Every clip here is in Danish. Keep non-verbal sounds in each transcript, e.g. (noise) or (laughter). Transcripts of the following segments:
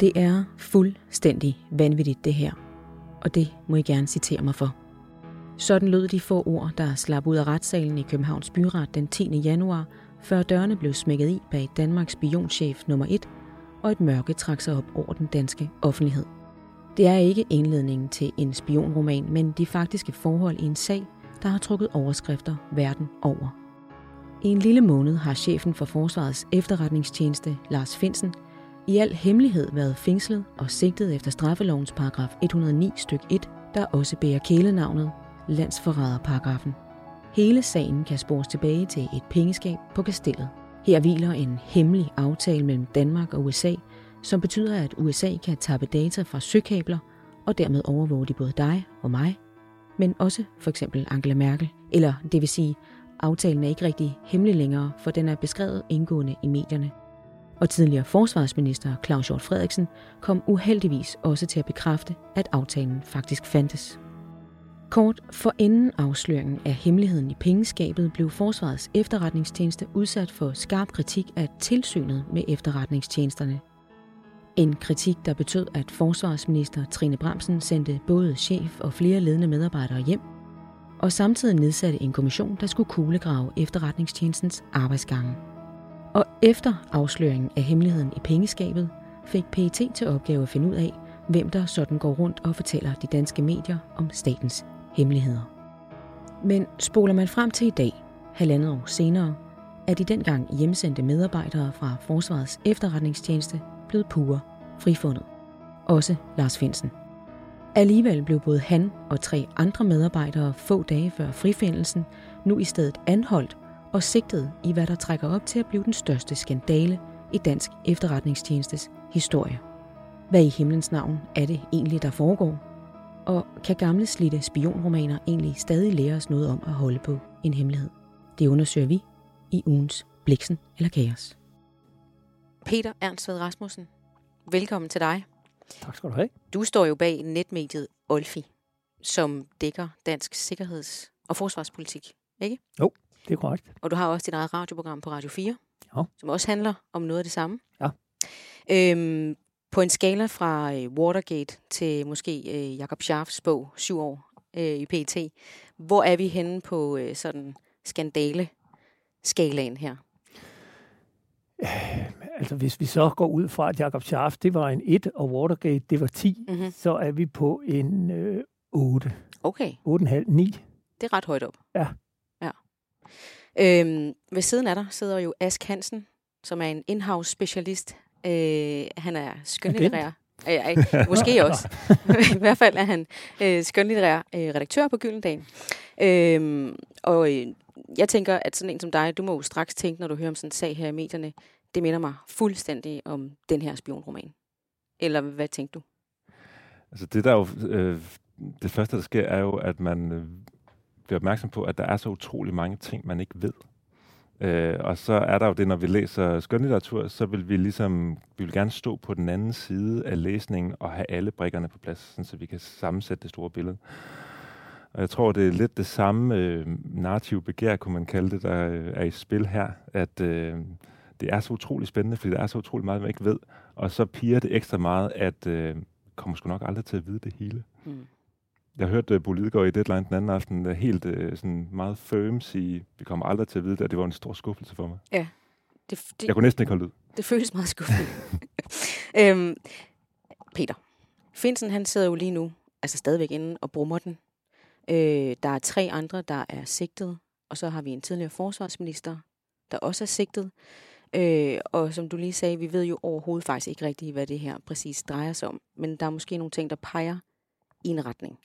Det er fuldstændig vanvittigt det her, og det må I gerne citere mig for. Sådan lød de få ord, der slap ud af retssalen i Københavns Byret den 10. januar, før dørene blev smækket i bag Danmarks spionchef nummer 1, og et mørke trak sig op over den danske offentlighed. Det er ikke indledningen til en spionroman, men de faktiske forhold i en sag, der har trukket overskrifter verden over. I en lille måned har chefen for Forsvarets efterretningstjeneste, Lars Finsen, i al hemmelighed været fængslet og sigtet efter straffelovens paragraf 109 styk 1, der også bærer kælenavnet landsforræderparagrafen. Hele sagen kan spores tilbage til et pengeskab på kastellet. Her hviler en hemmelig aftale mellem Danmark og USA, som betyder, at USA kan tappe data fra søkabler og dermed overvåge de både dig og mig, men også for eksempel Angela Merkel, eller det vil sige, aftalen er ikke rigtig hemmelig længere, for den er beskrevet indgående i medierne. Og tidligere forsvarsminister Claus Hjort Frederiksen kom uheldigvis også til at bekræfte, at aftalen faktisk fandtes. Kort for inden afsløringen af hemmeligheden i pengeskabet blev Forsvarets efterretningstjeneste udsat for skarp kritik af tilsynet med efterretningstjenesterne. En kritik, der betød, at forsvarsminister Trine Bramsen sendte både chef og flere ledende medarbejdere hjem, og samtidig nedsatte en kommission, der skulle kuglegrave efterretningstjenestens arbejdsgange. Og efter afsløringen af hemmeligheden i pengeskabet, fik PET til opgave at finde ud af, hvem der sådan går rundt og fortæller de danske medier om statens hemmeligheder. Men spoler man frem til i dag, halvandet år senere, er de dengang hjemsendte medarbejdere fra Forsvarets efterretningstjeneste blevet pure frifundet. Også Lars Finsen. Alligevel blev både han og tre andre medarbejdere få dage før frifindelsen nu i stedet anholdt og sigtet i hvad der trækker op til at blive den største skandale i dansk efterretningstjenestes historie. Hvad i himlens navn er det egentlig, der foregår? Og kan gamle slitte spionromaner egentlig stadig lære os noget om at holde på en hemmelighed? Det undersøger vi i ugens Bliksen eller Kaos. Peter Ernst Rasmussen, velkommen til dig. Tak skal du have. Du står jo bag netmediet Olfi, som dækker dansk sikkerheds- og forsvarspolitik, ikke? Jo, det er korrekt. Og du har også dit eget radioprogram på Radio 4, ja. som også handler om noget af det samme. Ja. Øhm, på en skala fra øh, Watergate til måske øh, Jakob Scharfs bog, syv år øh, i PT, hvor er vi henne på øh, sådan skandale-skalaen her? Øh, altså hvis vi så går ud fra, at Jakob Scharf, det var en 1, og Watergate, det var 10, mm-hmm. så er vi på en øh, 8. Okay. 8,5, 9. Det er ret højt op. Ja. Øhm, ved siden af dig sidder jo Ask Hansen, som er en in-house specialist. Øh, han er skønlitterær. Øh, øh, måske (laughs) også. I hvert fald er han øh, skønlitterær øh, redaktør på Gyldendal. Øhm, og øh, jeg tænker, at sådan en som dig, du må jo straks tænke, når du hører om sådan en sag her i medierne, det minder mig fuldstændig om den her spionroman. Eller hvad tænkte du? Altså det der jo, øh, det første der sker, er jo, at man øh, bliver opmærksom på, at der er så utrolig mange ting, man ikke ved. Øh, og så er der jo det, når vi læser skønlitteratur, så vil vi ligesom, vi vil gerne stå på den anden side af læsningen og have alle brikkerne på plads, sådan, så vi kan sammensætte det store billede. Og jeg tror, det er lidt det samme øh, narrative begær, kunne man kalde det, der øh, er i spil her, at øh, det er så utrolig spændende, fordi der er så utrolig meget, man ikke ved, og så piger det ekstra meget, at øh, kommer sgu nok aldrig til at vide det hele. Mm. Jeg hørte uh, Bo Lidegaard i Deadline den anden aften, uh, helt uh, sådan meget firm sige, vi kommer aldrig til at vide det, og det var en stor skuffelse for mig. Ja. Det, det, jeg kunne næsten ikke holde ud. Det føles meget skuffende. (laughs) øhm, Peter, Finsen han sidder jo lige nu, altså stadigvæk inde og brummer den. Øh, der er tre andre, der er sigtet, og så har vi en tidligere forsvarsminister, der også er sigtet. Øh, og som du lige sagde, vi ved jo overhovedet faktisk ikke rigtigt, hvad det her præcis drejer sig om. Men der er måske nogle ting, der peger i en retning.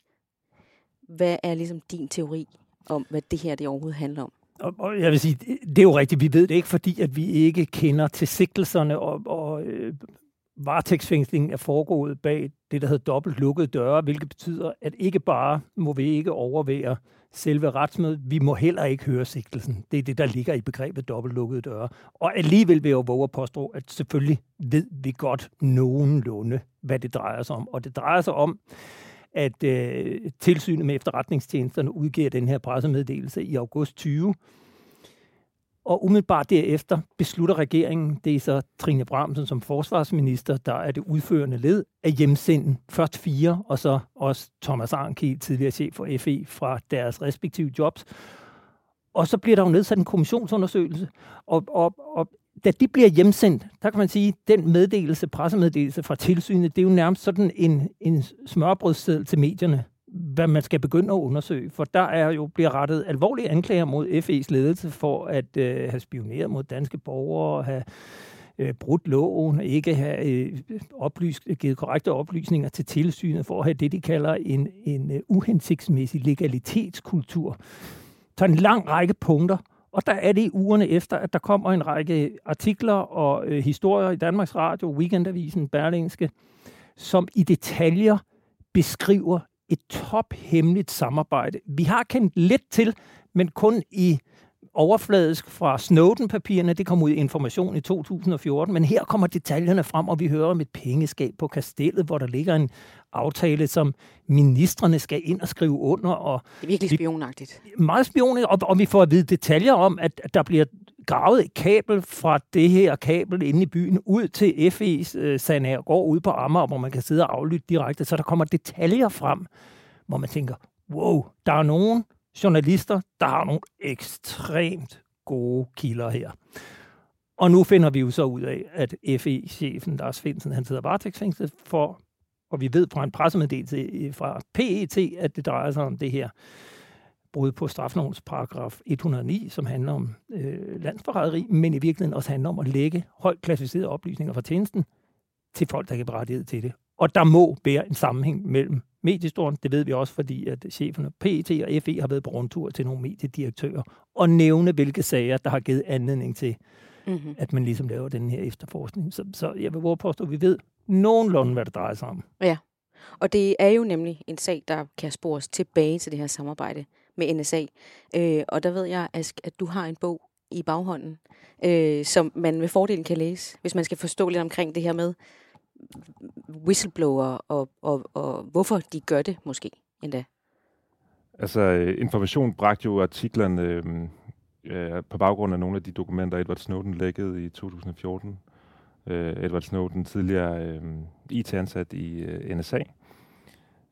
Hvad er ligesom din teori om, hvad det her det overhovedet handler om? Og, jeg vil sige, det er jo rigtigt, vi ved det ikke, fordi at vi ikke kender til sigtelserne, og, og øh, varetægtsfængslingen er foregået bag det, der hedder dobbelt lukkede døre, hvilket betyder, at ikke bare må vi ikke overvære selve retsmødet, vi må heller ikke høre sigtelsen. Det er det, der ligger i begrebet dobbelt lukkede døre. Og alligevel vil jeg jo våge at påstå, at selvfølgelig ved vi godt nogenlunde, hvad det drejer sig om. Og det drejer sig om, at øh, tilsynet med efterretningstjenesterne udgiver den her pressemeddelelse i august 20. Og umiddelbart derefter beslutter regeringen, det er så Trine Bramsen som forsvarsminister, der er det udførende led, at hjemsende først fire, og så også Thomas Arnke, tidligere chef for FE, fra deres respektive jobs. Og så bliver der jo nedsat en kommissionsundersøgelse, og, og, og da de bliver hjemsendt, der kan man sige, den meddelelse, pressemeddelelse fra tilsynet, det er jo nærmest sådan en, en smørbrødssædel til medierne, hvad man skal begynde at undersøge. For der er jo bliver rettet alvorlige anklager mod FE's ledelse for at øh, have spioneret mod danske borgere, have øh, brudt loven, ikke have øh, oplyst, givet korrekte oplysninger til tilsynet for at have det, de kalder en, en uh, uhensigtsmæssig legalitetskultur. Så en lang række punkter, og der er det ugerne efter, at der kommer en række artikler og øh, historier i Danmarks Radio, Weekendavisen, Berlingske, som i detaljer beskriver et tophemmeligt samarbejde. Vi har kendt lidt til, men kun i overfladisk fra Snowden-papirerne. Det kom ud i information i 2014, men her kommer detaljerne frem, og vi hører om et pengeskab på kastellet, hvor der ligger en aftale, som ministerne skal ind og skrive under. Og det er virkelig spionagtigt. Vi, meget spionagtigt, og, og vi får at vide detaljer om, at der bliver gravet et kabel fra det her kabel inde i byen ud til FE's øh, Sanager går ud på Amager, hvor man kan sidde og aflytte direkte. Så der kommer detaljer frem, hvor man tænker, wow, der er nogen journalister, der har nogle ekstremt gode kilder her. Og nu finder vi jo så ud af, at FE-chefen Lars Finsen, han sidder varetægtsfængslet for, og vi ved fra en pressemeddelelse øh, fra PET, at det drejer sig om det her brud på straflovens paragraf 109, som handler om øh, landsforræderi, men i virkeligheden også handler om at lægge højt klassificerede oplysninger fra tjenesten til folk, der kan berettiget til det. Og der må være en sammenhæng mellem mediestoren, Det ved vi også, fordi at cheferne PET og FE har været på rundtur til nogle mediedirektører og nævne, hvilke sager, der har givet anledning til, mm-hmm. at man ligesom laver den her efterforskning. Så, så jeg vil våge påstå, at vi ved nogenlunde, hvad det drejer sig om. Ja, og det er jo nemlig en sag, der kan spores tilbage til det her samarbejde med NSA. Øh, og der ved jeg, Ask, at du har en bog i baghånden, øh, som man med fordelen kan læse, hvis man skal forstå lidt omkring det her med whistleblower, og, og, og hvorfor de gør det måske endda. Altså, øh, Information bragte jo artiklerne øh, Øh, på baggrund af nogle af de dokumenter, Edward Snowden lækkede i 2014. Øh, Edward Snowden, tidligere øh, IT-ansat i øh, NSA,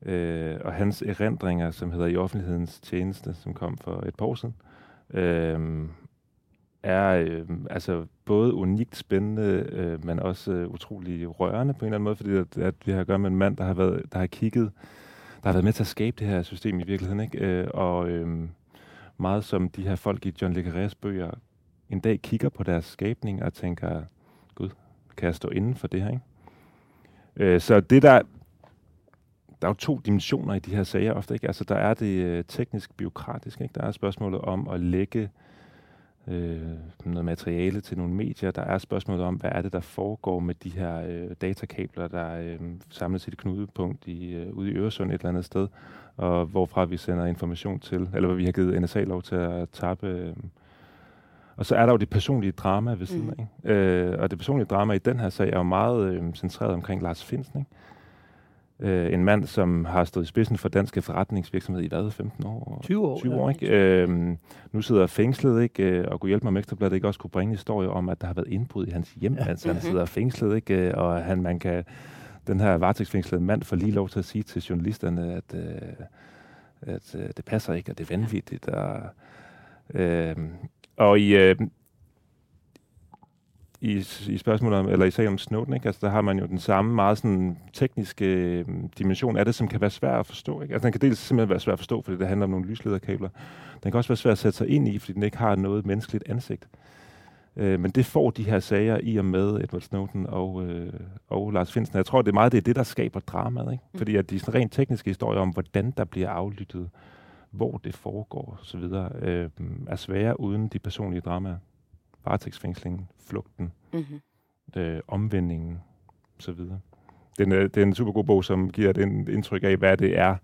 øh, og hans erindringer, som hedder I offentlighedens tjeneste, som kom for et par år siden, øh, er øh, altså både unikt spændende, øh, men også øh, utrolig rørende på en eller anden måde, fordi at, at vi har at gøre med en mand, der har, været, der har kigget, der har været med til at skabe det her system i virkeligheden, ikke? Øh, og øh, meget som de her folk i John Le Carrés bøger en dag kigger på deres skabning og tænker, gud, kan jeg stå inden for det her, ikke? Øh, så det der, der er jo to dimensioner i de her sager ofte, ikke? Altså der er det øh, teknisk-biokratisk, ikke? Der er spørgsmålet om at lægge øh, noget materiale til nogle medier. Der er spørgsmålet om, hvad er det, der foregår med de her øh, datakabler, der øh, samles i et knudepunkt i, øh, ude i Øresund et eller andet sted, og hvorfra vi sender information til, eller hvad vi har givet NSA lov til at tappe. Øh. Og så er der jo det personlige drama ved siden mm. af. Øh, og det personlige drama i den her sag er jo meget øh, centreret omkring Lars Finsen. Ikke? Øh, en mand, som har stået i spidsen for dansk forretningsvirksomhed i hvad, 15 år? 20 år. 20 år, ikke? Øh, nu sidder fængslet, ikke? Øh, og kunne hjælpe mig med Ekstrabladet, ikke også kunne bringe historie om, at der har været indbrud i hans hjem, ja. altså han mhm. sidder fængslet, ikke? Øh, og han, man kan, den her varetægtsfængslede mand får lige lov til at sige til journalisterne, at, øh, at øh, det passer ikke, og det er vanvittigt. Og, øh, og i, øh, i, i spørgsmålet om, eller i sagen om Snowden, ikke? Altså, der har man jo den samme meget sådan, tekniske øh, dimension af det, som kan være svær at forstå. Ikke? Altså, den kan dels simpelthen være svær at forstå, fordi det handler om nogle lyslederkabler. Den kan også være svær at sætte sig ind i, fordi den ikke har noget menneskeligt ansigt. Øh, men det får de her sager i og med Edward Snowden og, øh, og Lars Finsen. Jeg tror, det er meget det, er det der skaber dramaet. Ikke? Mm. Fordi at de sådan rent tekniske historier om, hvordan der bliver aflyttet, hvor det foregår osv., øh, er svære uden de personlige dramaer varetægtsfængslingen, flugten, mm-hmm. øh, omvendingen osv. Det er, det er en super god bog, som giver et indtryk af, hvad det er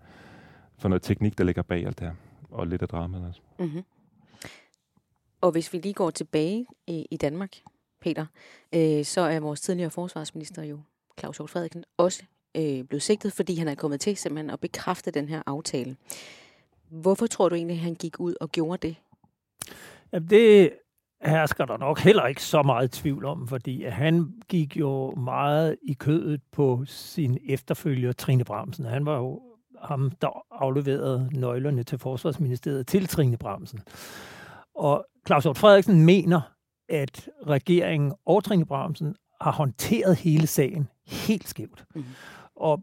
for noget teknik, der ligger bag alt det her. Og lidt af dramaet også. Mm-hmm. Og hvis vi lige går tilbage i, i Danmark, Peter, øh, så er vores tidligere forsvarsminister jo, Claus Hjort Frederiksen, også øh, blevet sigtet, fordi han er kommet til simpelthen at bekræfte den her aftale. Hvorfor tror du egentlig, at han gik ud og gjorde det? Ja, det hersker der nok heller ikke så meget tvivl om, fordi han gik jo meget i kødet på sin efterfølger, Trine Bramsen. Han var jo ham, der afleverede nøglerne til Forsvarsministeriet til Trine Bramsen. Og Claus Hjort Frederiksen mener, at regeringen og Trine Bramsen har håndteret hele sagen helt skævt. Mm. Og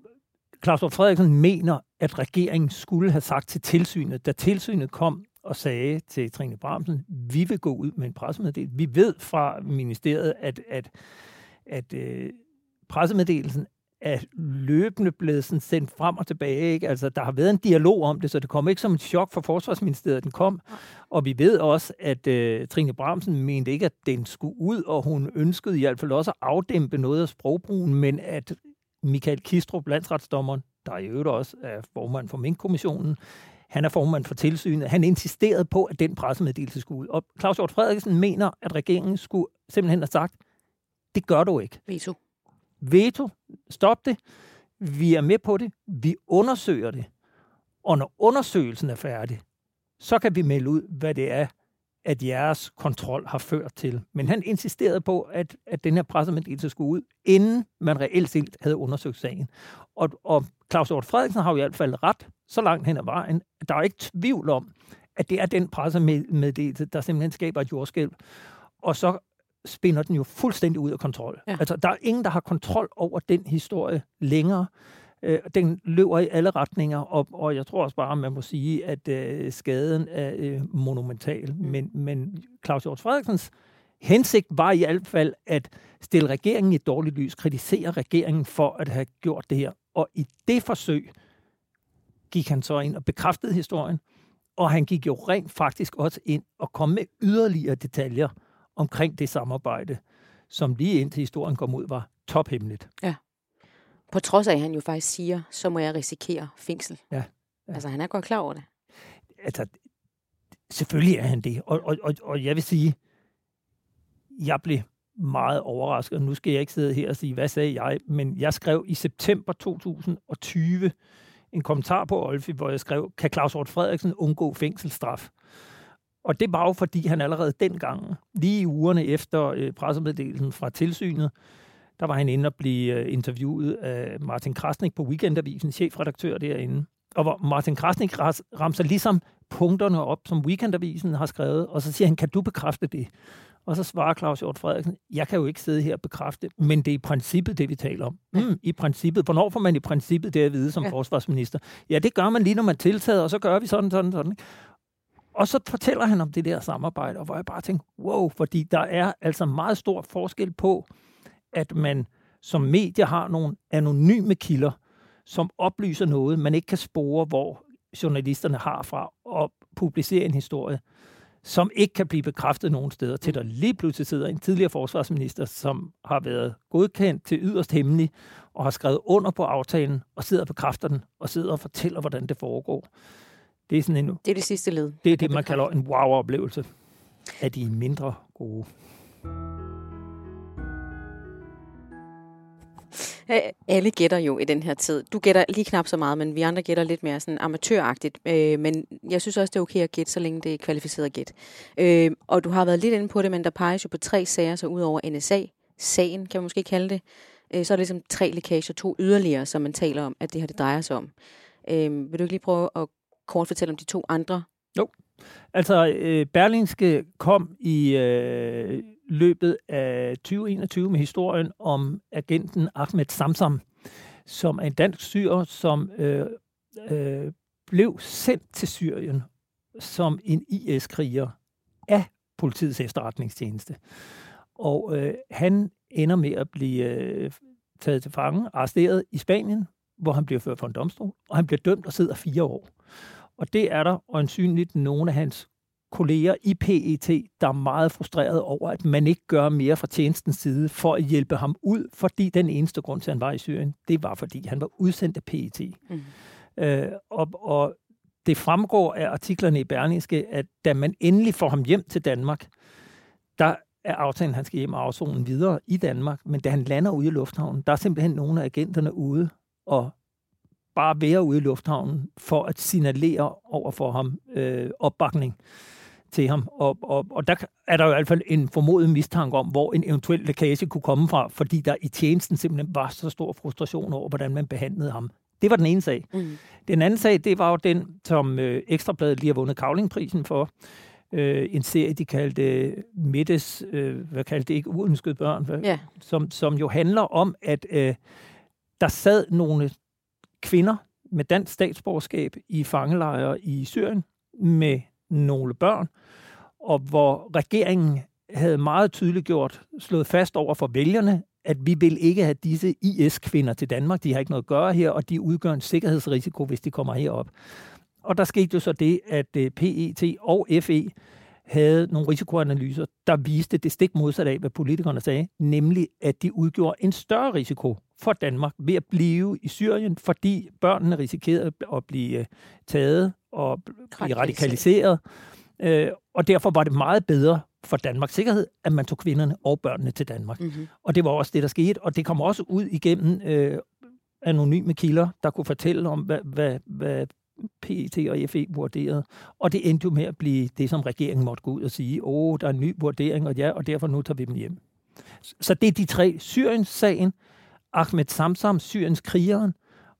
Claus Hjort Frederiksen mener, at regeringen skulle have sagt til tilsynet, da tilsynet kom og sagde til Trine Bramsen, vi vil gå ud med en pressemeddelelse. Vi ved fra ministeriet, at, at, at øh, pressemeddelelsen er løbende blevet sådan sendt frem og tilbage. Ikke? Altså, der har været en dialog om det, så det kom ikke som et chok for Forsvarsministeriet, den kom. Og vi ved også, at øh, Trine Bramsen mente ikke, at den skulle ud, og hun ønskede i hvert fald også at afdæmpe noget af sprogbrugen, men at Michael Kistrup, landsretsdommeren, der i øvrigt også er formand for Mink-kommissionen, han er formand for tilsynet. Han insisterede på, at den pressemeddelelse skulle ud. Og Claus Hjort Frederiksen mener, at regeringen skulle simpelthen have sagt, det gør du ikke. Veto. Veto. Stop det. Vi er med på det. Vi undersøger det. Og når undersøgelsen er færdig, så kan vi melde ud, hvad det er, at jeres kontrol har ført til. Men han insisterede på, at, at den her pressemeddelelse skulle ud, inden man reelt set havde undersøgt sagen. Og, og Claus Hjort Frederiksen har jo i hvert fald ret så langt hen ad vejen. Der er ikke tvivl om, at det er den pressemeddelelse, der simpelthen skaber et jordskælv. Og så spinder den jo fuldstændig ud af kontrol. Ja. Altså, der er ingen, der har kontrol over den historie længere. Øh, den løber i alle retninger, og, og jeg tror også bare, man må sige, at øh, skaden er øh, monumental. Mm. Men, men Claus Hjort Frederiksens hensigt var i hvert fald at stille regeringen i et dårligt lys, kritisere regeringen for at have gjort det her. Og i det forsøg gik han så ind og bekræftede historien, og han gik jo rent faktisk også ind og kom med yderligere detaljer omkring det samarbejde, som lige indtil historien kom ud, var tophemmeligt. Ja. På trods af, at han jo faktisk siger, så må jeg risikere fængsel. Ja. ja. Altså, han er godt klar over det. Altså, selvfølgelig er han det. Og, og, og, og jeg vil sige, jeg blev meget overrasket. Nu skal jeg ikke sidde her og sige, hvad sagde jeg? Men jeg skrev i september 2020 en kommentar på Olfi, hvor jeg skrev, kan Claus Hort Frederiksen undgå fængselsstraf? Og det var jo, fordi han allerede dengang, lige i ugerne efter øh, pressemeddelelsen fra tilsynet, der var han inde og blive øh, interviewet af Martin Krasnik på Weekendavisen, chefredaktør derinde. Og hvor Martin Krasnik ramser ligesom punkterne op, som Weekendavisen har skrevet, og så siger han, kan du bekræfte det? Og så svarer Claus Hjort Frederiksen, jeg kan jo ikke sidde her og bekræfte, men det er i princippet det, vi taler om. Ja. Mm, I princippet. Hvornår får man i princippet det at vide som ja. forsvarsminister? Ja, det gør man lige, når man tiltager, og så gør vi sådan, sådan, sådan. Og så fortæller han om det der samarbejde, og hvor jeg bare tænker, wow, fordi der er altså meget stor forskel på, at man som medie har nogle anonyme kilder, som oplyser noget, man ikke kan spore, hvor journalisterne har fra at publicere en historie, som ikke kan blive bekræftet nogen steder, til der lige pludselig sidder en tidligere forsvarsminister, som har været godkendt til yderst hemmelig, og har skrevet under på aftalen, og sidder og bekræfter den, og sidder og fortæller, hvordan det foregår. Det er sådan en... Det er det sidste led. Det er det, man kalder en wow-oplevelse af de mindre gode. Alle gætter jo i den her tid. Du gætter lige knap så meget, men vi andre gætter lidt mere sådan amatøragtigt. Øh, men jeg synes også, det er okay at gætte, så længe det er kvalificeret gæt. Øh, og du har været lidt inde på det, men der peges jo på tre sager, så ud over NSA-sagen, kan man måske kalde det, øh, så er det ligesom tre lækager, to yderligere, som man taler om, at det her det drejer sig om. Øh, vil du ikke lige prøve at kort fortælle om de to andre? Jo. Altså, øh, Berlingske kom i øh, løbet af 2021 med historien om agenten Ahmed Samsam, som er en dansk syrer, som øh, øh, blev sendt til Syrien som en IS-kriger af politiets efterretningstjeneste. Og øh, han ender med at blive øh, taget til fange, arresteret i Spanien, hvor han bliver ført for en domstol, og han bliver dømt og sidder fire år. Og det er der øjensynligt nogle af hans kolleger i PET, der er meget frustreret over, at man ikke gør mere fra tjenestens side for at hjælpe ham ud, fordi den eneste grund til, at han var i Syrien, det var, fordi han var udsendt af PET. Mm. Øh, og, og det fremgår af artiklerne i Berlingske, at da man endelig får ham hjem til Danmark, der er aftalen, at han skal hjem og afzone videre i Danmark, men da han lander ude i lufthavnen, der er simpelthen nogle af agenterne ude og bare være ude i lufthavnen for at signalere over for ham øh, opbakning til ham. Og, og, og der er der jo i hvert fald en formodet mistanke om, hvor en eventuel lækage kunne komme fra, fordi der i tjenesten simpelthen var så stor frustration over, hvordan man behandlede ham. Det var den ene sag. Mm. Den anden sag, det var jo den, som øh, Ekstrabladet lige har vundet Kavlingprisen for. Øh, en serie, de kaldte Midtes, øh, hvad kaldte det ikke, uønskede børn, hvad, ja. som, som jo handler om, at øh, der sad nogle kvinder med dansk statsborgerskab i fangelejre i Syrien med nogle børn, og hvor regeringen havde meget tydeligt gjort, slået fast over for vælgerne, at vi vil ikke have disse IS-kvinder til Danmark. De har ikke noget at gøre her, og de udgør en sikkerhedsrisiko, hvis de kommer herop. Og der skete jo så det, at øh, PET og FE havde nogle risikoanalyser, der viste det stik modsat af, hvad politikerne sagde, nemlig at de udgjorde en større risiko for Danmark ved at blive i Syrien, fordi børnene risikerede at blive øh, taget og blive radikaliseret. Øh, og derfor var det meget bedre for Danmarks sikkerhed, at man tog kvinderne og børnene til Danmark. Mm-hmm. Og det var også det, der skete, og det kom også ud igennem øh, anonyme kilder, der kunne fortælle om, hvad, hvad, hvad PET og FE vurderede. Og det endte jo med at blive det, som regeringen måtte gå ud og sige, åh, oh, der er en ny vurdering, og ja, og derfor nu tager vi dem hjem. Så det er de tre. Syriens-sagen, Ahmed Samsam, Syriens krigeren,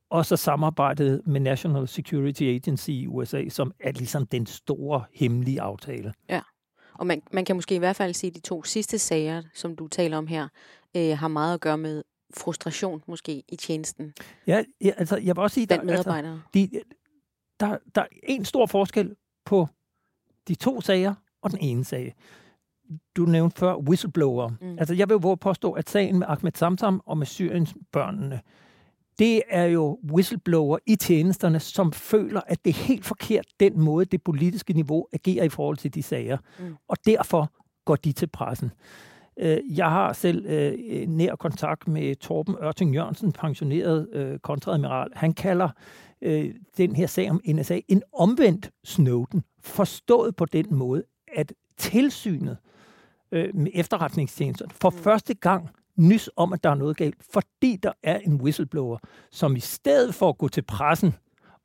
og så samarbejdet med National Security Agency i USA, som er ligesom den store hemmelige aftale. Ja, og man, man kan måske i hvert fald sige, at de to sidste sager, som du taler om her, øh, har meget at gøre med frustration måske i tjenesten. Ja, ja altså jeg vil også sige, der, altså, de, der, der er en stor forskel på de to sager og den ene sag. Du nævnte før whistleblower. Mm. Altså jeg vil våge påstå, at sagen med Ahmed Samsam og med Syriens børnene, det er jo whistleblower i tjenesterne, som føler, at det er helt forkert den måde, det politiske niveau agerer i forhold til de sager. Mm. Og derfor går de til pressen. Øh, jeg har selv øh, nær kontakt med Torben Ørting Jørgensen, pensioneret øh, kontradmiral. Han kalder den her sag om NSA en omvendt Snowden, forstået på den måde, at tilsynet med efterretningstjenester for mm. første gang nys om, at der er noget galt, fordi der er en whistleblower, som i stedet for at gå til pressen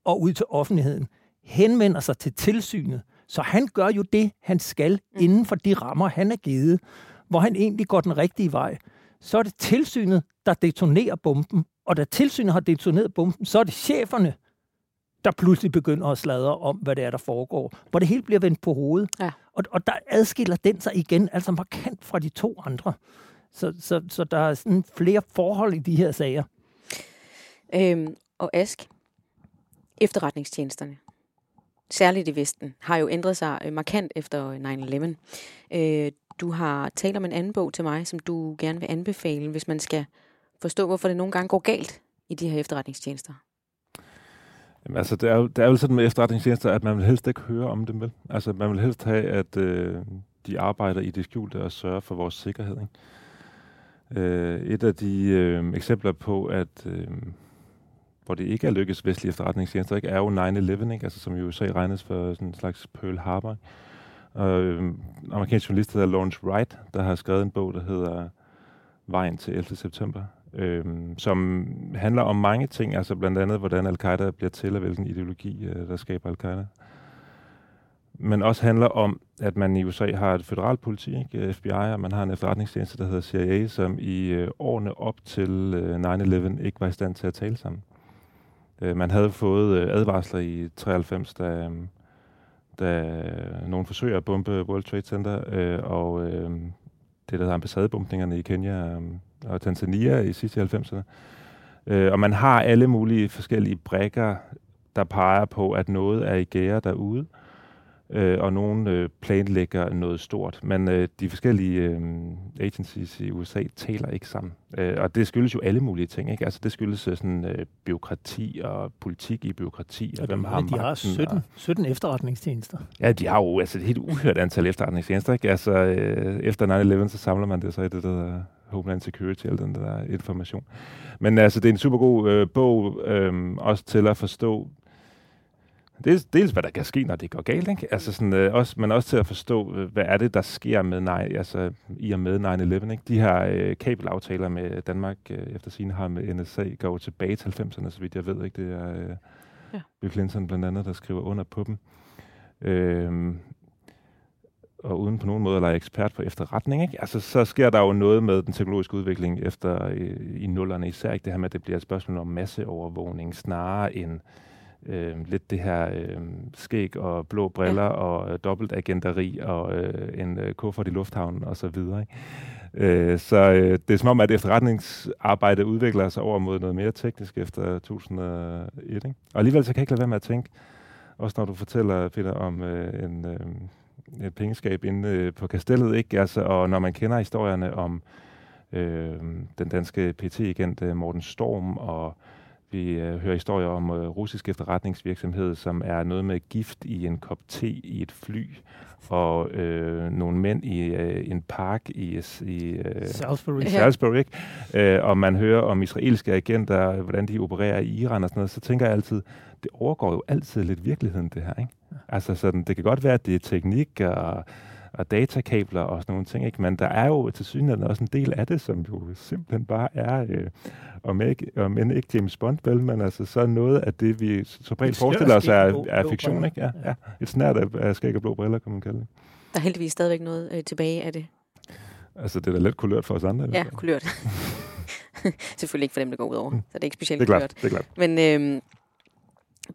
og ud til offentligheden, henvender sig til tilsynet. Så han gør jo det, han skal, mm. inden for de rammer, han er givet, hvor han egentlig går den rigtige vej. Så er det tilsynet, der detonerer bomben, og da tilsynet har detoneret bomben, så er det cheferne, der pludselig begynder at sladre om, hvad det er, der foregår. Hvor det hele bliver vendt på hovedet. Ja. Og, og der adskiller den sig igen, altså markant fra de to andre. Så, så, så der er sådan flere forhold i de her sager. Øhm, og Ask, efterretningstjenesterne, særligt i Vesten, har jo ændret sig øh, markant efter 9-11. Øh, du har talt om en anden bog til mig, som du gerne vil anbefale, hvis man skal forstå, hvorfor det nogle gange går galt i de her efterretningstjenester. Jamen, altså, det er, jo, det er jo sådan med efterretningstjenester, at man vil helst ikke høre om dem, vel? Altså, man vil helst have, at øh, de arbejder i det skjulte og sørger for vores sikkerhed, ikke? Øh, et af de øh, eksempler på, at øh, hvor det ikke er lykkes vestlige efterretningstjenester, ikke, er jo 9-11, ikke? Altså, som i USA regnes for sådan en slags Pearl Harbor. Og øh, amerikansk journalist, hedder Lawrence Wright, der har skrevet en bog, der hedder Vejen til 11. september, øh, som handler om mange ting, altså blandt andet, hvordan al-Qaida bliver til, og hvilken ideologi, øh, der skaber al-Qaida men også handler om, at man i USA har et federalt politi, ikke? FBI, og man har en efterretningstjeneste, der hedder CIA, som i øh, årene op til øh, 9-11 ikke var i stand til at tale sammen. Øh, man havde fået øh, advarsler i 93, da, øh, da nogen forsøger at bombe World Trade Center, øh, og øh, det, der hedder ambassadebumpningerne i Kenya øhm, og Tanzania i sidste 90'erne. Øh, og man har alle mulige forskellige brækker, der peger på, at noget er i gære derude. Øh, øh, og nogen øh, planlægger noget stort. Men øh, de forskellige øh, agencies i USA taler ikke sammen. Øh, og det skyldes jo alle mulige ting. Ikke? Altså, det skyldes øh, sådan, øh, byråkrati og politik i byråkrati. Og, og hvem har de har 17, og, 17 efterretningstjenester. Ja, de har jo altså, et helt uhørt antal efterretningstjenester. Ikke? Altså, øh, efter 9-11, så samler man det så i det, der Homeland Security, al den der information. Men altså, det er en super god øh, bog, øh, også til at forstå Dels, dels hvad der kan ske, når det går galt, ikke? Altså sådan, øh, også, men også til at forstå, øh, hvad er det, der sker med nej, altså, i og med 9-11. Ikke? De her øh, kabelaftaler med Danmark øh, efter sine har med NSA går tilbage til 90'erne, så vidt jeg ved. Ikke? Det er øh, ja. Bill Clinton blandt andet, der skriver under på dem. Øh, og uden på nogen måde at lege ekspert på efterretning, ikke? Altså, så sker der jo noget med den teknologiske udvikling efter i, i nullerne især, ikke? Det her med, at det bliver et spørgsmål om masseovervågning, snarere end øh, lidt det her øh, skæg og blå briller ja. og øh, dobbeltagenteri og øh, en øh, kuffert i lufthavnen og så videre. Ikke? Øh, så øh, det er som om, at efterretningsarbejdet udvikler sig over mod noget mere teknisk efter 2001. Ikke? Og alligevel så kan jeg ikke lade være med at tænke, også når du fortæller, Peter, om øh, en, øh, et pengeskab inde øh, på kastellet, ikke? Altså, og når man kender historierne om øh, den danske PT-agent øh, Morten Storm og vi øh, hører historier om øh, russisk efterretningsvirksomhed, som er noget med gift i en kop te i et fly, og øh, nogle mænd i øh, en park i, i øh, Salisbury. Salisbury ikke? Øh, og man hører om israelske agenter, hvordan de opererer i Iran og sådan noget, så tænker jeg altid, det overgår jo altid lidt virkeligheden, det her. Ikke? Altså sådan, det kan godt være, at det er teknik og og datakabler og sådan nogle ting, ikke? men der er jo til synligheden også en del af det, som jo simpelthen bare er, øh, om, ikke, om end ikke James Bond, vel, men altså så noget af det, vi så bredt forestiller os, er, er fiktion, ikke? Ja, ja. Et snært af, af skæg og blå briller, kan man kalde det. Der er heldigvis stadigvæk noget øh, tilbage af det. Altså, det er da lidt kulørt for os andre. Ja, kulørt. (laughs) Selvfølgelig ikke for dem, der går ud over. Mm. Så det er ikke specielt det er klart, kulørt. Det er klart. Men øhm,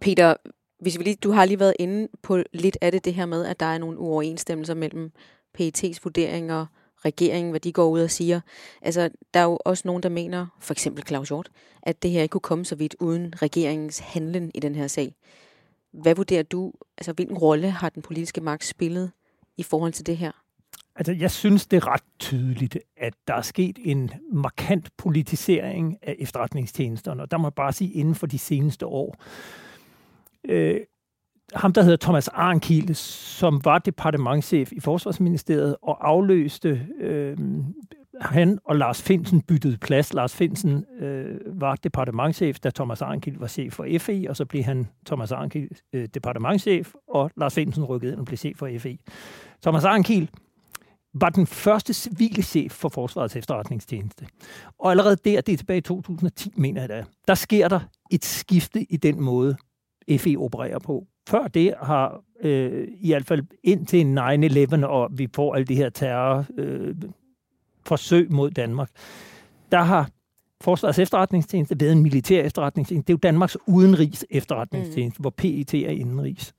Peter, hvis vi lige, du har lige været inde på lidt af det, det her med, at der er nogle uoverensstemmelser mellem PET's vurderinger, regeringen, hvad de går ud og siger. Altså, der er jo også nogen, der mener, for eksempel Claus Hjort, at det her ikke kunne komme så vidt uden regeringens handlen i den her sag. Hvad vurderer du, altså hvilken rolle har den politiske magt spillet i forhold til det her? Altså, jeg synes, det er ret tydeligt, at der er sket en markant politisering af efterretningstjenesterne, og der må jeg bare sige, inden for de seneste år. Øh, ham, der hedder Thomas Arnkiel, som var departementchef i Forsvarsministeriet og afløste øh, han og Lars Finsen byttede plads. Lars Finsen øh, var departementchef, da Thomas Arnkiel var chef for FE, og så blev han Thomas Arnkiel øh, departementchef, og Lars Finsen rykkede ind og blev chef for FE. Thomas Arnkiel var den første civile chef for Forsvarets efterretningstjeneste. Og allerede der, det er tilbage i 2010, mener jeg da, der sker der et skifte i den måde, FE opererer på. Før det har øh, i hvert fald indtil 9-11, og vi får alle de her terror øh, forsøg mod Danmark, der har Forsvarets efterretningstjeneste været en militær efterretningstjeneste. Det er jo Danmarks udenrigs efterretningstjeneste, mm. hvor PET er indenrigs.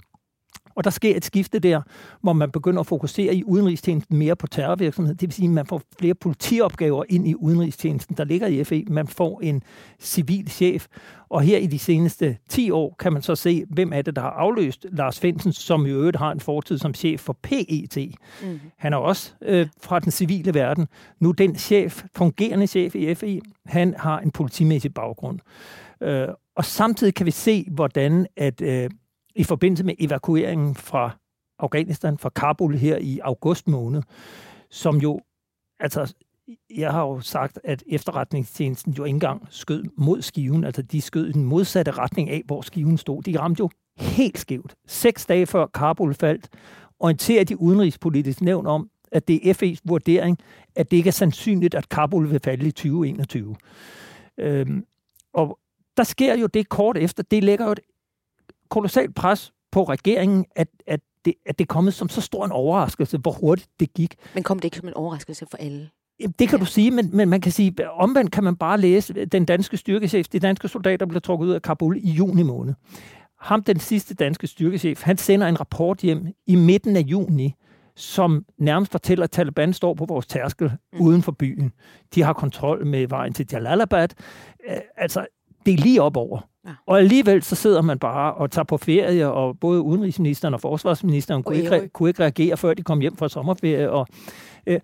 Og der sker et skifte der, hvor man begynder at fokusere i udenrigstjenesten mere på terrorvirksomhed. Det vil sige, at man får flere politiopgaver ind i udenrigstjenesten, der ligger i FE. Man får en civil chef. Og her i de seneste 10 år kan man så se, hvem er det, der har afløst Lars Finsen, som i øvrigt har en fortid som chef for PET. Mm. Han er også øh, fra den civile verden. Nu den chef, fungerende chef i FE, han har en politimæssig baggrund. Øh, og samtidig kan vi se, hvordan at øh, i forbindelse med evakueringen fra Afghanistan, fra Kabul her i august måned, som jo, altså, jeg har jo sagt, at efterretningstjenesten jo ikke engang skød mod skiven, altså de skød i den modsatte retning af, hvor skiven stod. De ramte jo helt skævt. Seks dage før Kabul faldt, orienterer de udenrigspolitiske nævn om, at det er FE's vurdering, at det ikke er sandsynligt, at Kabul vil falde i 2021. Øhm, og der sker jo det kort efter, det lægger jo et kolossalt pres på regeringen, at, at, det, at det er kommet som så stor en overraskelse, hvor hurtigt det gik. Men kom det ikke som en overraskelse for alle? Det kan ja. du sige, men, men man kan sige, omvendt kan man bare læse, den danske styrkechef, de danske soldater blev trukket ud af Kabul i juni måned. Ham, den sidste danske styrkechef, han sender en rapport hjem i midten af juni, som nærmest fortæller, at Taliban står på vores tærskel mm. uden for byen. De har kontrol med vejen til Jalalabad. Altså, det er lige op over. Ja. Og alligevel så sidder man bare og tager på ferie, og både udenrigsministeren og forsvarsministeren kunne ikke, kunne ikke reagere, før de kom hjem fra sommerferie. Og, øh,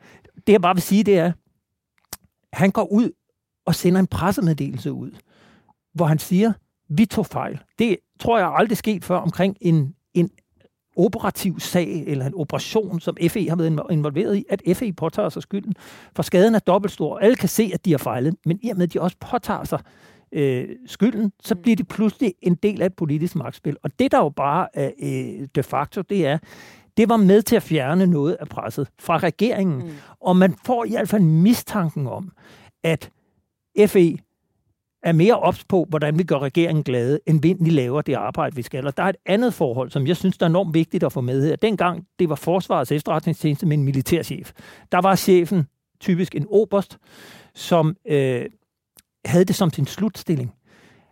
det jeg bare vil sige, det er, han går ud og sender en pressemeddelelse ud, hvor han siger, vi tog fejl. Det tror jeg aldrig sket før omkring en, en operativ sag eller en operation, som FE har været involveret i, at FE påtager sig skylden. For skaden er dobbelt stor. Alle kan se, at de har fejlet, men i og med, at de også påtager sig øh, skylden, så mm. bliver det pludselig en del af et politisk magtspil. Og det, der jo bare er øh, de facto, det er, det var med til at fjerne noget af presset fra regeringen. Mm. Og man får i hvert fald mistanken om, at FE er mere ops på, hvordan vi gør regeringen glade, end vi laver det arbejde, vi skal. Og der er et andet forhold, som jeg synes, der er enormt vigtigt at få med her. Dengang det var Forsvarets efterretningstjeneste med en militærchef, der var chefen typisk en oberst, som øh, havde det som sin slutstilling.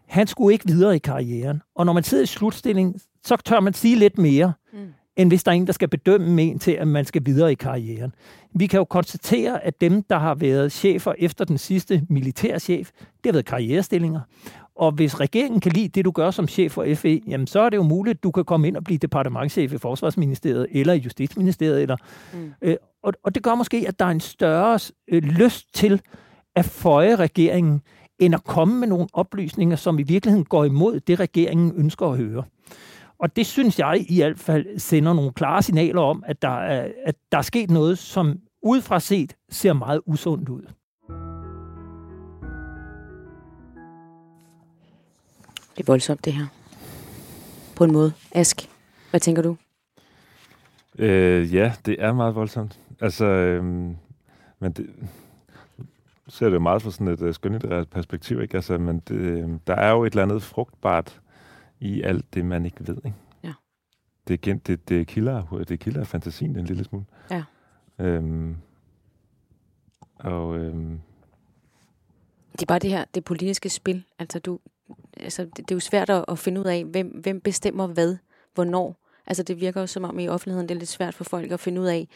Han skulle ikke videre i karrieren. Og når man sidder i slutstilling, så tør man sige lidt mere, mm. end hvis der er en, der skal bedømme en til, at man skal videre i karrieren. Vi kan jo konstatere, at dem, der har været chefer efter den sidste militærchef, det har været karrierestillinger. Og hvis regeringen kan lide det, du gør som chef for FE, jamen så er det jo muligt, at du kan komme ind og blive departementchef i Forsvarsministeriet eller i Justitsministeriet. Eller, mm. øh, og, og det gør måske, at der er en større øh, lyst til at føje regeringen, end at komme med nogle oplysninger, som i virkeligheden går imod det, regeringen ønsker at høre. Og det synes jeg i hvert fald sender nogle klare signaler om, at der er, at der er sket noget, som udefra set ser meget usundt ud. Det er voldsomt, det her. På en måde. Ask, hvad tænker du? Øh, ja, det er meget voldsomt. Altså, øh, men det, ser det jo meget fra sådan et uh, skønlitterært perspektiv, ikke? Altså, men det, øh, der er jo et eller andet frugtbart i alt det, man ikke ved, ikke? Ja. Det, det, det, kilder, det kilder fantasien en lille smule. Ja. Øhm, og øhm, det er bare det her, det politiske spil. Altså, du, altså det, det er jo svært at, at finde ud af, hvem, hvem bestemmer hvad, hvornår. Altså, det virker jo som om i offentligheden, det er lidt svært for folk at finde ud af,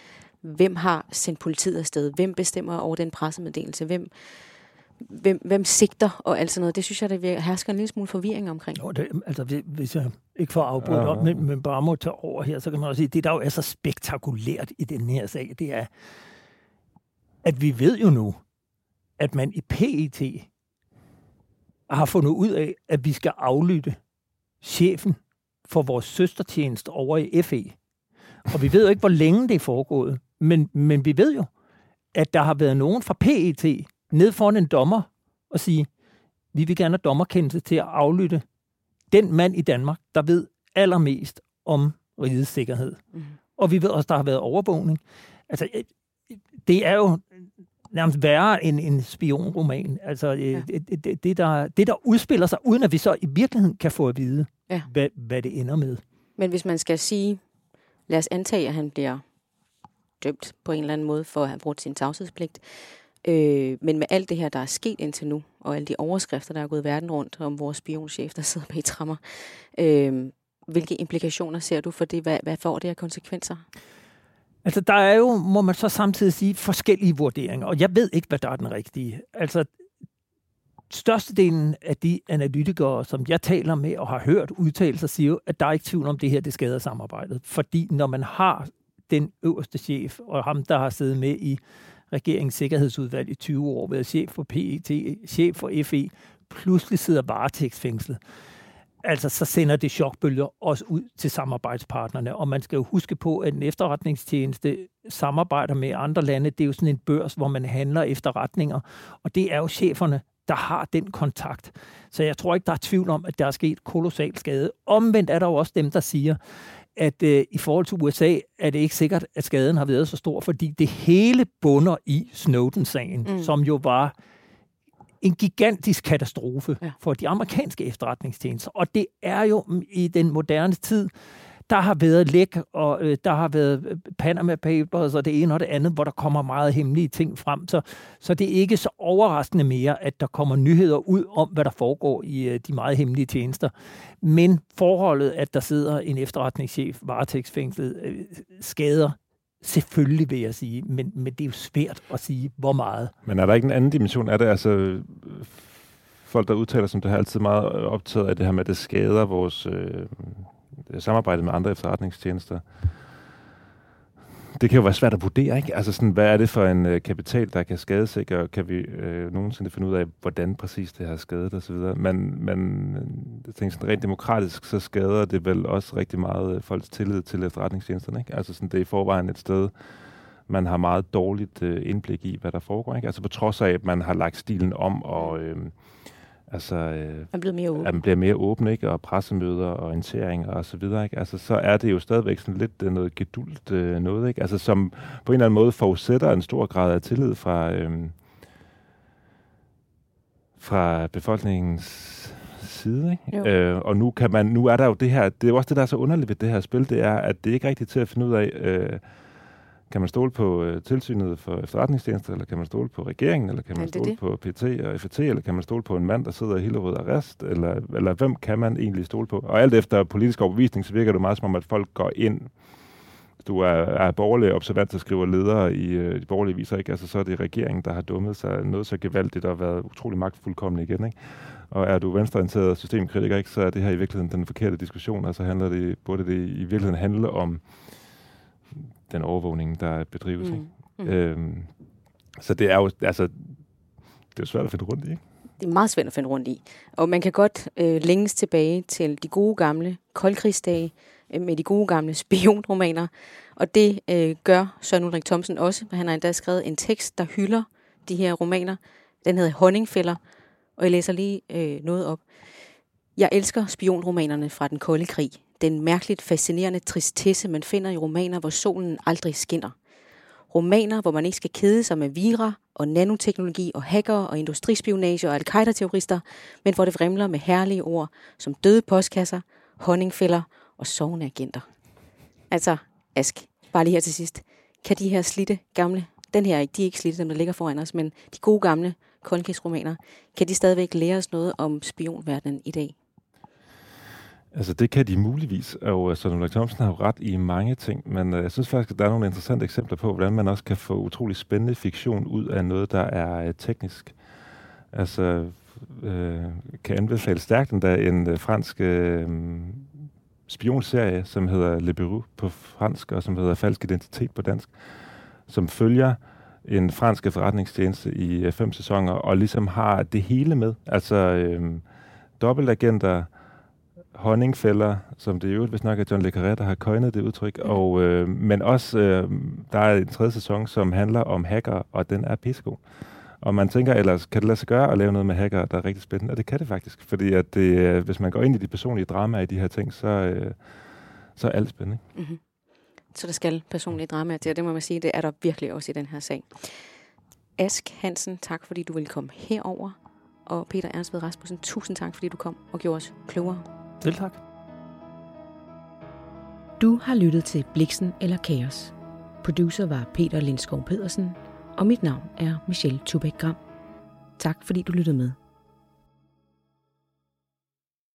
hvem har sendt politiet afsted? Hvem bestemmer over den pressemeddelelse? Hvem, hvem, hvem sigter og alt sådan noget? Det synes jeg, der hersker en lille smule forvirring omkring. Jo, det, altså, hvis jeg ikke får afbrudt ja. op, men, men bare må tage over her, så kan man også sige, det der jo er så spektakulært i den her sag, det er, at vi ved jo nu, at man i PET har fundet ud af, at vi skal aflytte chefen for vores søstertjeneste over i FE. Og vi ved jo ikke, hvor længe det er foregået. Men, men vi ved jo, at der har været nogen fra PET ned foran en dommer og sige, vi vil gerne have dommerkendelse til at aflytte den mand i Danmark, der ved allermest om rigets sikkerhed. Mm. Og vi ved også, der har været overvågning. Altså, øh, det er jo nærmest værre end en spionroman. Altså, øh, ja. det, det, det, der, det, der udspiller sig, uden at vi så i virkeligheden kan få at vide, ja. hvad, hvad det ender med. Men hvis man skal sige, lad os antage, at han bliver dømt på en eller anden måde for at have brugt sin tavshedspligt. Øh, men med alt det her, der er sket indtil nu, og alle de overskrifter, der er gået verden rundt om vores spionchef, der sidder bag trammer, øh, hvilke implikationer ser du for det? Hvad, hvad får det af konsekvenser? Altså, der er jo, må man så samtidig sige, forskellige vurderinger, og jeg ved ikke, hvad der er den rigtige. Altså, størstedelen af de analytikere, som jeg taler med og har hørt udtalelser, siger jo, at der er ikke tvivl om, det her det skader samarbejdet. Fordi når man har den øverste chef, og ham, der har siddet med i regeringens sikkerhedsudvalg i 20 år, været chef for PET, chef for FE, pludselig sidder varetægtsfængslet. Altså, så sender det chokbølger også ud til samarbejdspartnerne. Og man skal jo huske på, at en efterretningstjeneste samarbejder med andre lande. Det er jo sådan en børs, hvor man handler efterretninger. Og det er jo cheferne, der har den kontakt. Så jeg tror ikke, der er tvivl om, at der er sket kolossal skade. Omvendt er der jo også dem, der siger, at øh, i forhold til USA er det ikke sikkert, at skaden har været så stor, fordi det hele bunder i Snowden-sagen, mm. som jo var en gigantisk katastrofe ja. for de amerikanske efterretningstjenester. Og det er jo i den moderne tid, der har været læk, og øh, der har været øh, Panama Papers og det ene og det andet, hvor der kommer meget hemmelige ting frem. Så, så det er ikke så overraskende mere, at der kommer nyheder ud om, hvad der foregår i øh, de meget hemmelige tjenester. Men forholdet, at der sidder en efterretningschef varetægtsfængslet, øh, skader Selvfølgelig vil jeg sige, men, men det er jo svært at sige, hvor meget. Men er der ikke en anden dimension Er det? Altså, folk, der udtaler som det her, altid meget optaget af det her med, at det skader vores øh, Øh, samarbejde med andre efterretningstjenester. Det kan jo være svært at vurdere, ikke? Altså sådan, hvad er det for en øh, kapital, der kan skadesikre? Kan vi øh, nogensinde finde ud af, hvordan præcis det har skadet osv.? Men, men øh, jeg tænker sådan, rent demokratisk, så skader det vel også rigtig meget øh, folks tillid til efterretningstjenesterne, ikke? Altså sådan, det er i forvejen et sted, man har meget dårligt øh, indblik i, hvad der foregår, ikke? Altså på trods af, at man har lagt stilen om og... Øh, Altså, øh, man bliver mere åben. At man bliver mere åben, ikke? Og pressemøder og orienteringer og så videre, ikke? Altså, så er det jo stadigvæk sådan lidt øh, noget gedult øh, noget, ikke? Altså, som på en eller anden måde forudsætter en stor grad af tillid fra, øh, fra befolkningens side. Ikke? Øh, og nu, kan man, nu er der jo det her, det er jo også det, der er så underligt ved det her spil, det er, at det ikke er rigtigt til at finde ud af, øh, kan man stole på øh, tilsynet for efterretningstjenester, eller kan man stole på regeringen, eller kan man stole det? på PT og FT, eller kan man stole på en mand, der sidder i Hillerød arrest, eller, eller hvem kan man egentlig stole på? Og alt efter politisk overbevisning, så virker det meget som om, at folk går ind du er, er borgerlig observant, der skriver ledere i øh, de borgerlige viser, ikke? Altså, så er det regeringen, der har dummet sig noget så gevaldigt og været utrolig magtfuldkommende igen. Ikke? Og er du venstreorienteret systemkritiker, ikke, så er det her i virkeligheden den forkerte diskussion. Altså handler det, burde det i virkeligheden handle om den overvågning, der bedrives. Mm. Mm. Øhm, så det er jo, altså, det er svært at finde rundt i, ikke? Det er meget svært at finde rundt i. Og man kan godt øh, længes tilbage til de gode gamle koldkrigsdage øh, med de gode gamle (laughs) spionromaner. Og det øh, gør Søren Ulrik Thomsen også. Han har endda skrevet en tekst, der hylder de her romaner. Den hedder Honningfælder, og jeg læser lige øh, noget op. Jeg elsker spionromanerne fra den kolde krig. Den mærkeligt fascinerende tristesse, man finder i romaner, hvor solen aldrig skinner. Romaner, hvor man ikke skal kede sig med vira og nanoteknologi og hacker og industrispionage og al-Qaida-terrorister, men hvor det vrimler med herlige ord som døde postkasser, honningfælder og sovende agenter. Altså, Ask, bare lige her til sidst. Kan de her slitte gamle, den her, de er ikke slitte, dem der ligger foran os, men de gode gamle koldkrigsromaner, kan de stadigvæk lære os noget om spionverdenen i dag? Altså det kan de muligvis, og øh, Søren Ulrik Thomsen har jo ret i mange ting, men øh, jeg synes faktisk, at der er nogle interessante eksempler på, hvordan man også kan få utrolig spændende fiktion ud af noget, der er øh, teknisk. Altså øh, kan anbefale stærkt endda en fransk øh, spionserie, som hedder Le Bureau på fransk, og som hedder Falsk Identitet på dansk, som følger en fransk efterretningstjeneste i øh, fem sæsoner, og ligesom har det hele med. Altså øh, dobbeltagenter, honningfælder, som det i øvrigt, hvis nok er John Le Carré, der har køjnet det udtryk, mm. og, øh, men også, øh, der er en tredje sæson, som handler om hacker, og den er pissegod. Og man tænker ellers, kan det lade sig gøre at lave noget med hacker, der er rigtig spændende? Og det kan det faktisk, fordi at det, øh, hvis man går ind i de personlige dramaer i de her ting, så, øh, så er alt spændende. Mm-hmm. Så der skal personlige dramaer til, og det må man sige, det er der virkelig også i den her sag. Ask Hansen, tak fordi du ville komme herover. Og Peter Ernst ved Rasmussen, tusind tak fordi du kom og gjorde os klogere. Selv tak. Du har lyttet til Bliksen eller Kaos. Producer var Peter Lindskov Pedersen, og mit navn er Michelle Tubæk Gram. Tak fordi du lyttede med.